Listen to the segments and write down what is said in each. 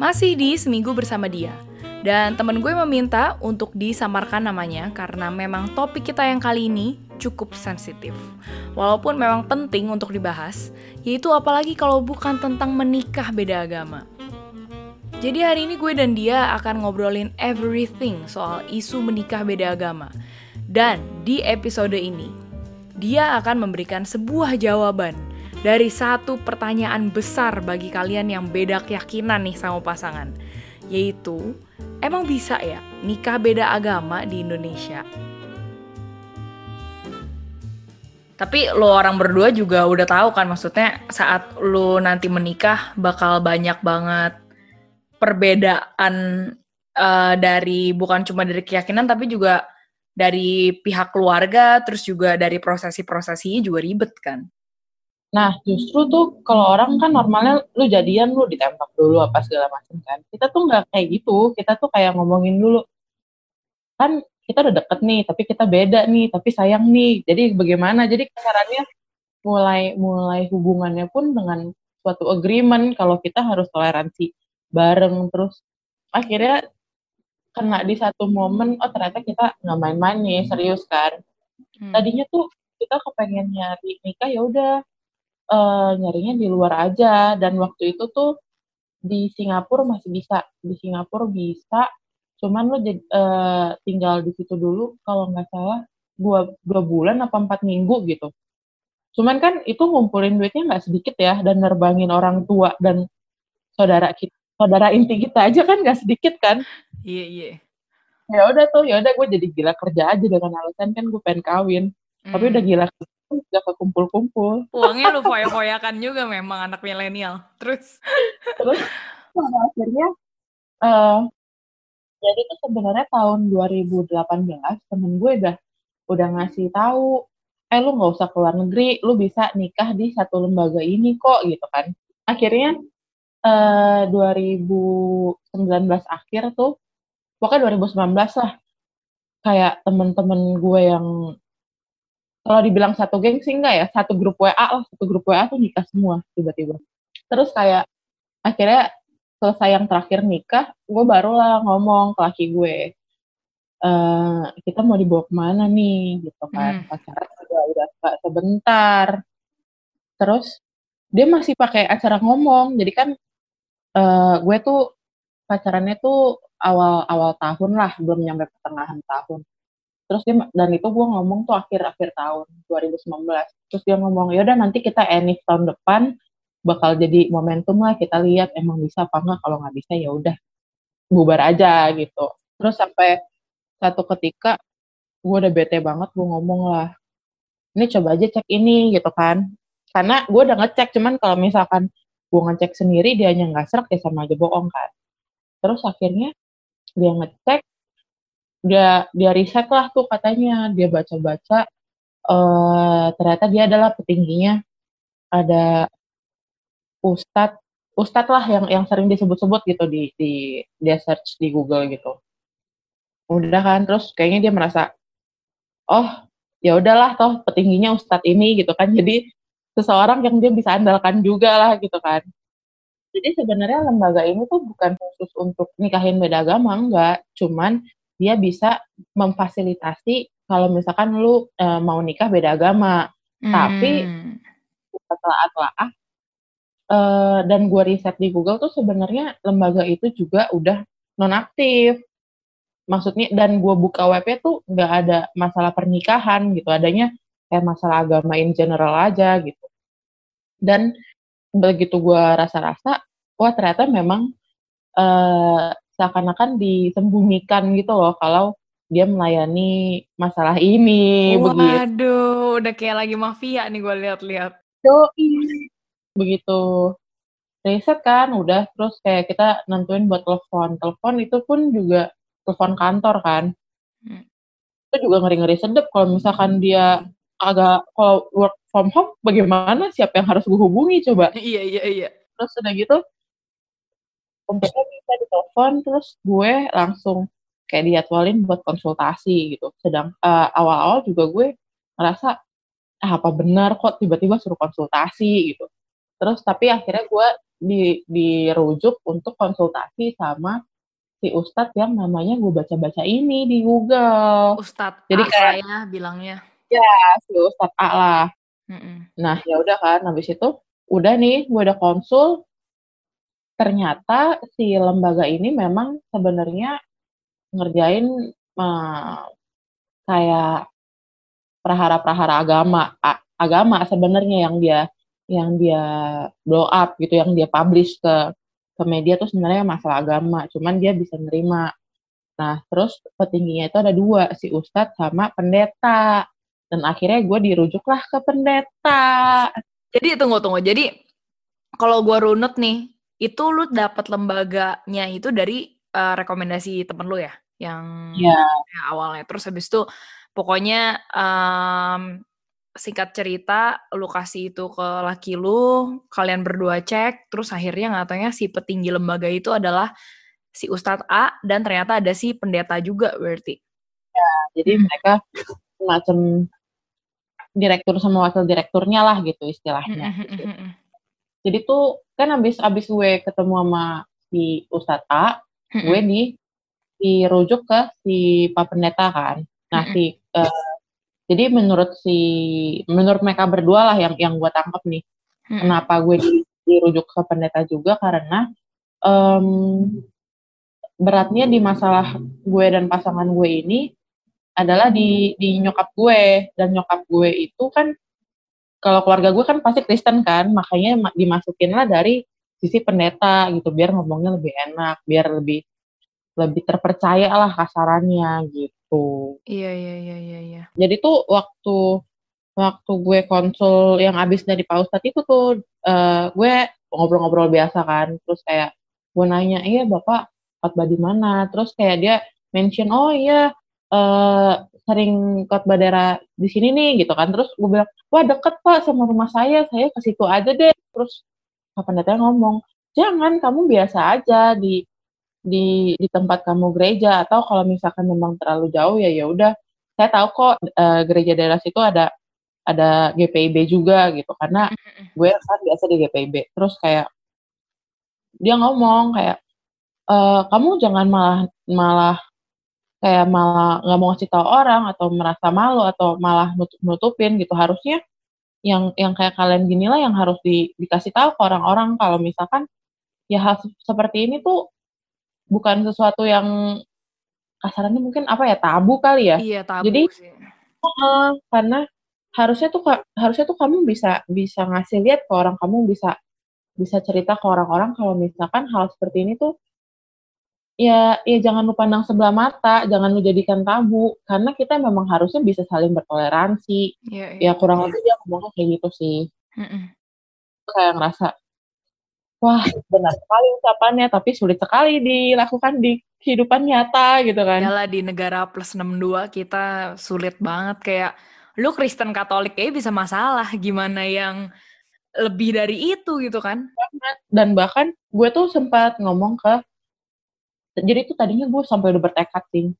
Masih di Seminggu Bersama Dia. Dan temen gue meminta untuk disamarkan namanya karena memang topik kita yang kali ini cukup sensitif. Walaupun memang penting untuk dibahas, yaitu apalagi kalau bukan tentang menikah beda agama. Jadi hari ini gue dan dia akan ngobrolin everything soal isu menikah beda agama. Dan di episode ini, dia akan memberikan sebuah jawaban dari satu pertanyaan besar bagi kalian yang beda keyakinan nih sama pasangan. Yaitu, emang bisa ya nikah beda agama di Indonesia? Tapi lo orang berdua juga udah tahu kan maksudnya saat lo nanti menikah bakal banyak banget perbedaan uh, dari bukan cuma dari keyakinan tapi juga dari pihak keluarga terus juga dari prosesi-prosesinya juga ribet kan. Nah, justru tuh kalau orang kan normalnya lu jadian lu ditembak dulu apa segala macam kan. Kita tuh nggak kayak gitu. Kita tuh kayak ngomongin dulu. Kan kita udah deket nih, tapi kita beda nih, tapi sayang nih. Jadi bagaimana? Jadi caranya mulai mulai hubungannya pun dengan suatu agreement kalau kita harus toleransi bareng terus akhirnya kena di satu momen oh ternyata kita nggak main-main nih serius kan hmm. tadinya tuh kita kepengen nyari nikah ya udah uh, nyarinya di luar aja. Dan waktu itu tuh di Singapura masih bisa. Di Singapura bisa. Cuman lo uh, tinggal di situ dulu kalau nggak salah dua dua bulan apa empat minggu gitu. Cuman kan itu ngumpulin duitnya nggak sedikit ya dan nerbangin orang tua dan saudara kita saudara inti kita aja kan nggak sedikit kan. Iya iya. Ya udah tuh ya udah gue jadi gila kerja aja dengan alasan kan gue pengen kawin. Hmm. tapi udah gila nggak kekumpul-kumpul. Uangnya lu foya-foyakan juga memang anak milenial. Terus? Terus pada akhirnya, uh, jadi itu sebenarnya tahun 2018 temen gue udah udah ngasih tahu, eh lu nggak usah keluar negeri, lu bisa nikah di satu lembaga ini kok gitu kan. Akhirnya uh, 2019 akhir tuh, pokoknya 2019 lah, kayak temen-temen gue yang kalau dibilang satu geng sih enggak ya satu grup WA lah satu grup WA tuh nikah semua tiba-tiba. Terus kayak akhirnya selesai yang terakhir nikah gue barulah ngomong ke laki gue e, kita mau dibawa ke mana nih? Gitu kan hmm. pacaran udah udah sebentar. Terus dia masih pakai acara ngomong jadi kan uh, gue tuh pacarannya tuh awal awal tahun lah belum nyampe pertengahan tahun terus dia dan itu gue ngomong tuh akhir-akhir tahun 2019 terus dia ngomong ya udah nanti kita enif tahun depan bakal jadi momentum lah kita lihat emang bisa apa enggak kalau nggak bisa ya udah bubar aja gitu. Terus sampai satu ketika gue udah bete banget gue ngomong lah ini coba aja cek ini gitu kan. Karena gue udah ngecek cuman kalau misalkan gue ngecek sendiri dia hanya nggak serak ya sama aja bohong kan. Terus akhirnya dia ngecek dia dia riset lah tuh katanya. Dia baca-baca uh, ternyata dia adalah petingginya. Ada ustadz ustadz lah yang yang sering disebut-sebut gitu di di dia search di Google gitu. Udah kan terus kayaknya dia merasa oh ya udahlah toh petingginya ustadz ini gitu kan. Jadi seseorang yang dia bisa andalkan juga lah gitu kan. Jadi sebenarnya lembaga ini tuh bukan khusus untuk nikahin beda agama enggak. Cuman dia bisa memfasilitasi kalau misalkan lu e, mau nikah beda agama. Hmm. Tapi setelah e, dan gue riset di Google tuh sebenarnya lembaga itu juga udah nonaktif. Maksudnya dan gue buka webnya tuh nggak ada masalah pernikahan gitu, adanya kayak masalah agama in general aja gitu. Dan begitu gue rasa-rasa, wah ternyata memang uh, seakan-akan disembunyikan gitu loh kalau dia melayani masalah ini Waduh, begitu. udah kayak lagi mafia nih gue lihat-lihat. Begitu riset kan udah terus kayak kita nentuin buat telepon. Telepon itu pun juga telepon kantor kan. Hmm. Itu juga ngeri-ngeri sedep kalau misalkan dia agak kalau work from home bagaimana siapa yang harus gue hubungi coba. Iya iya iya. Terus udah gitu umpamanya bisa ditelepon terus gue langsung kayak dijadwalin buat konsultasi gitu. Sedang uh, awal-awal juga gue ngerasa ah, apa benar kok tiba-tiba suruh konsultasi gitu. terus tapi akhirnya gue di dirujuk untuk konsultasi sama si ustadz yang namanya gue baca-baca ini di Google. Ustadz Jadi kayak ya bilangnya. Ya, si ustadz A lah. Mm-mm. Nah, ya udah kan habis itu udah nih gue udah konsul ternyata si lembaga ini memang sebenarnya ngerjain uh, kayak prahara-prahara agama agama sebenarnya yang dia yang dia blow up gitu yang dia publish ke ke media tuh sebenarnya masalah agama cuman dia bisa nerima. Nah terus petingginya itu ada dua si ustadz sama pendeta. Dan akhirnya gue dirujuklah ke pendeta. Jadi tunggu tunggu. Jadi kalau gue runut nih itu lu dapat lembaganya itu dari uh, rekomendasi temen lu ya yang yeah. ya, awalnya terus habis itu pokoknya um, singkat cerita lu kasih itu ke laki lu kalian berdua cek terus akhirnya ngatanya si petinggi lembaga itu adalah si Ustadz A dan ternyata ada si pendeta juga berarti ya jadi hmm. mereka semacam direktur sama wakil direkturnya lah gitu istilahnya hmm, hmm, gitu. jadi tuh kan abis abis gue ketemu sama si Ustadz A, mm-hmm. gue di dirujuk ke si Pak Pendeta kan. Nah mm-hmm. si uh, jadi menurut si menurut mereka berdua lah yang yang gue tangkap nih, mm-hmm. kenapa gue di, dirujuk ke pendeta juga karena um, beratnya di masalah gue dan pasangan gue ini adalah di di nyokap gue dan nyokap gue itu kan kalau keluarga gue kan pasti Kristen kan, makanya dimasukin lah dari sisi pendeta gitu, biar ngomongnya lebih enak, biar lebih lebih terpercaya lah kasarannya gitu. Iya iya iya iya. iya. Jadi tuh waktu waktu gue konsul yang abis dari Pak Ustadz itu tuh uh, gue ngobrol-ngobrol biasa kan, terus kayak gue nanya, iya bapak khotbah di mana? Terus kayak dia mention, oh iya uh, sering khotbah daerah di sini nih gitu kan. Terus gue bilang, wah deket pak sama rumah saya, saya ke situ aja deh. Terus pendeta ngomong, jangan kamu biasa aja di di di tempat kamu gereja. Atau kalau misalkan memang terlalu jauh ya ya udah. Saya tahu kok e, gereja daerah situ ada ada GPIB juga gitu. Karena gue kan biasa di GPIB terus kayak dia ngomong kayak e, kamu jangan malah malah kayak malah nggak mau ngasih tahu orang atau merasa malu atau malah nutup nutupin gitu harusnya yang yang kayak kalian gini lah yang harus di, dikasih tahu ke orang-orang kalau misalkan ya hal seperti ini tuh bukan sesuatu yang kasarannya mungkin apa ya tabu kali ya. Iya tabu Jadi, sih. Uh, karena harusnya tuh harusnya tuh kamu bisa bisa ngasih lihat ke orang kamu bisa bisa cerita ke orang-orang kalau misalkan hal seperti ini tuh ya ya jangan lu pandang sebelah mata, jangan lu jadikan tabu karena kita memang harusnya bisa saling bertoleransi. Ya, ya. ya kurang lebih dia ngomongnya kayak gitu sih. Mm-mm. Kayak ngerasa wah benar sekali ucapannya tapi sulit sekali dilakukan di kehidupan nyata gitu kan. Yalah di negara plus 62 kita sulit banget kayak lu Kristen Katolik kayak bisa masalah gimana yang lebih dari itu gitu kan. Dan bahkan gue tuh sempat ngomong ke jadi itu tadinya gue sampai udah bertekad sih.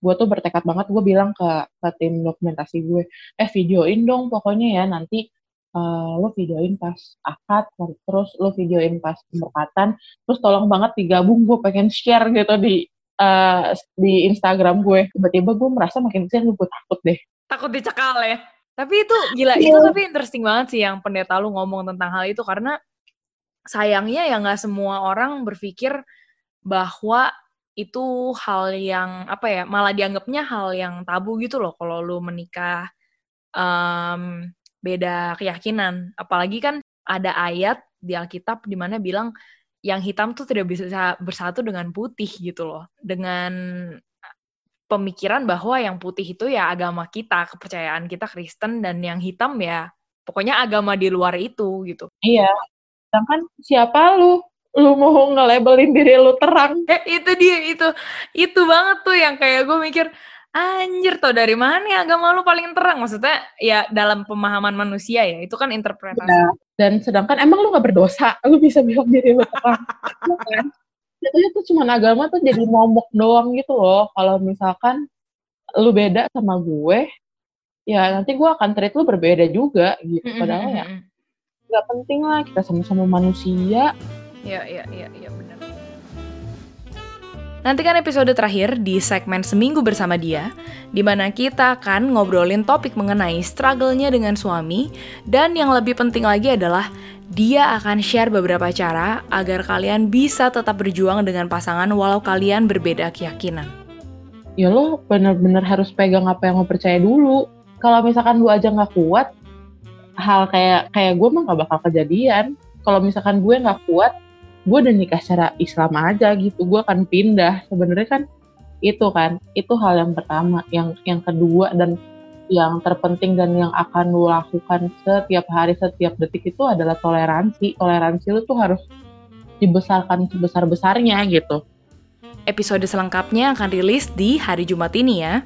Gue tuh bertekad banget gue bilang ke ke tim dokumentasi gue eh videoin dong pokoknya ya nanti uh, lo videoin pas akad terus lo videoin pas pemberkatan terus tolong banget digabung gue pengen share gitu di uh, di Instagram gue. Tiba-tiba gue merasa makin ke sini gue takut deh. Takut dicekal ya? Tapi itu gila yeah. itu tapi interesting banget sih yang pendeta lu ngomong tentang hal itu karena sayangnya ya nggak semua orang berpikir bahwa itu hal yang apa ya malah dianggapnya hal yang tabu gitu loh kalau lu menikah um, beda keyakinan. Apalagi kan ada ayat di Alkitab di mana bilang yang hitam tuh tidak bisa bersatu dengan putih gitu loh. Dengan pemikiran bahwa yang putih itu ya agama kita kepercayaan kita Kristen dan yang hitam ya pokoknya agama di luar itu gitu. Iya sedangkan siapa lu lu mau nge-labelin diri lu terang. Eh, itu dia, itu. Itu banget tuh yang kayak gue mikir, anjir tau dari mana ya agama lu paling terang? Maksudnya ya dalam pemahaman manusia ya, itu kan interpretasi. Ya, dan sedangkan emang lu gak berdosa, lu bisa bilang diri lu terang. Iya kan? Jatuhnya tuh cuma agama tuh jadi momok doang gitu loh. Kalau misalkan lu beda sama gue, ya nanti gue akan treat lu berbeda juga gitu. Padahal ya nggak penting lah kita sama-sama manusia Iya, iya, iya, iya benar. Nantikan episode terakhir di segmen Seminggu Bersama Dia, di mana kita akan ngobrolin topik mengenai struggle-nya dengan suami, dan yang lebih penting lagi adalah dia akan share beberapa cara agar kalian bisa tetap berjuang dengan pasangan walau kalian berbeda keyakinan. ya lo bener-bener harus pegang apa yang lo percaya dulu kalau misalkan lu aja nggak kuat hal kayak kayak gue mah nggak bakal kejadian kalau misalkan gue nggak kuat gue udah nikah secara Islam aja gitu gue akan pindah. Sebenarnya kan itu kan itu hal yang pertama yang yang kedua dan yang terpenting dan yang akan lu lakukan setiap hari setiap detik itu adalah toleransi. Toleransi lu tuh harus dibesarkan sebesar besarnya gitu. Episode selengkapnya akan rilis di hari Jumat ini ya.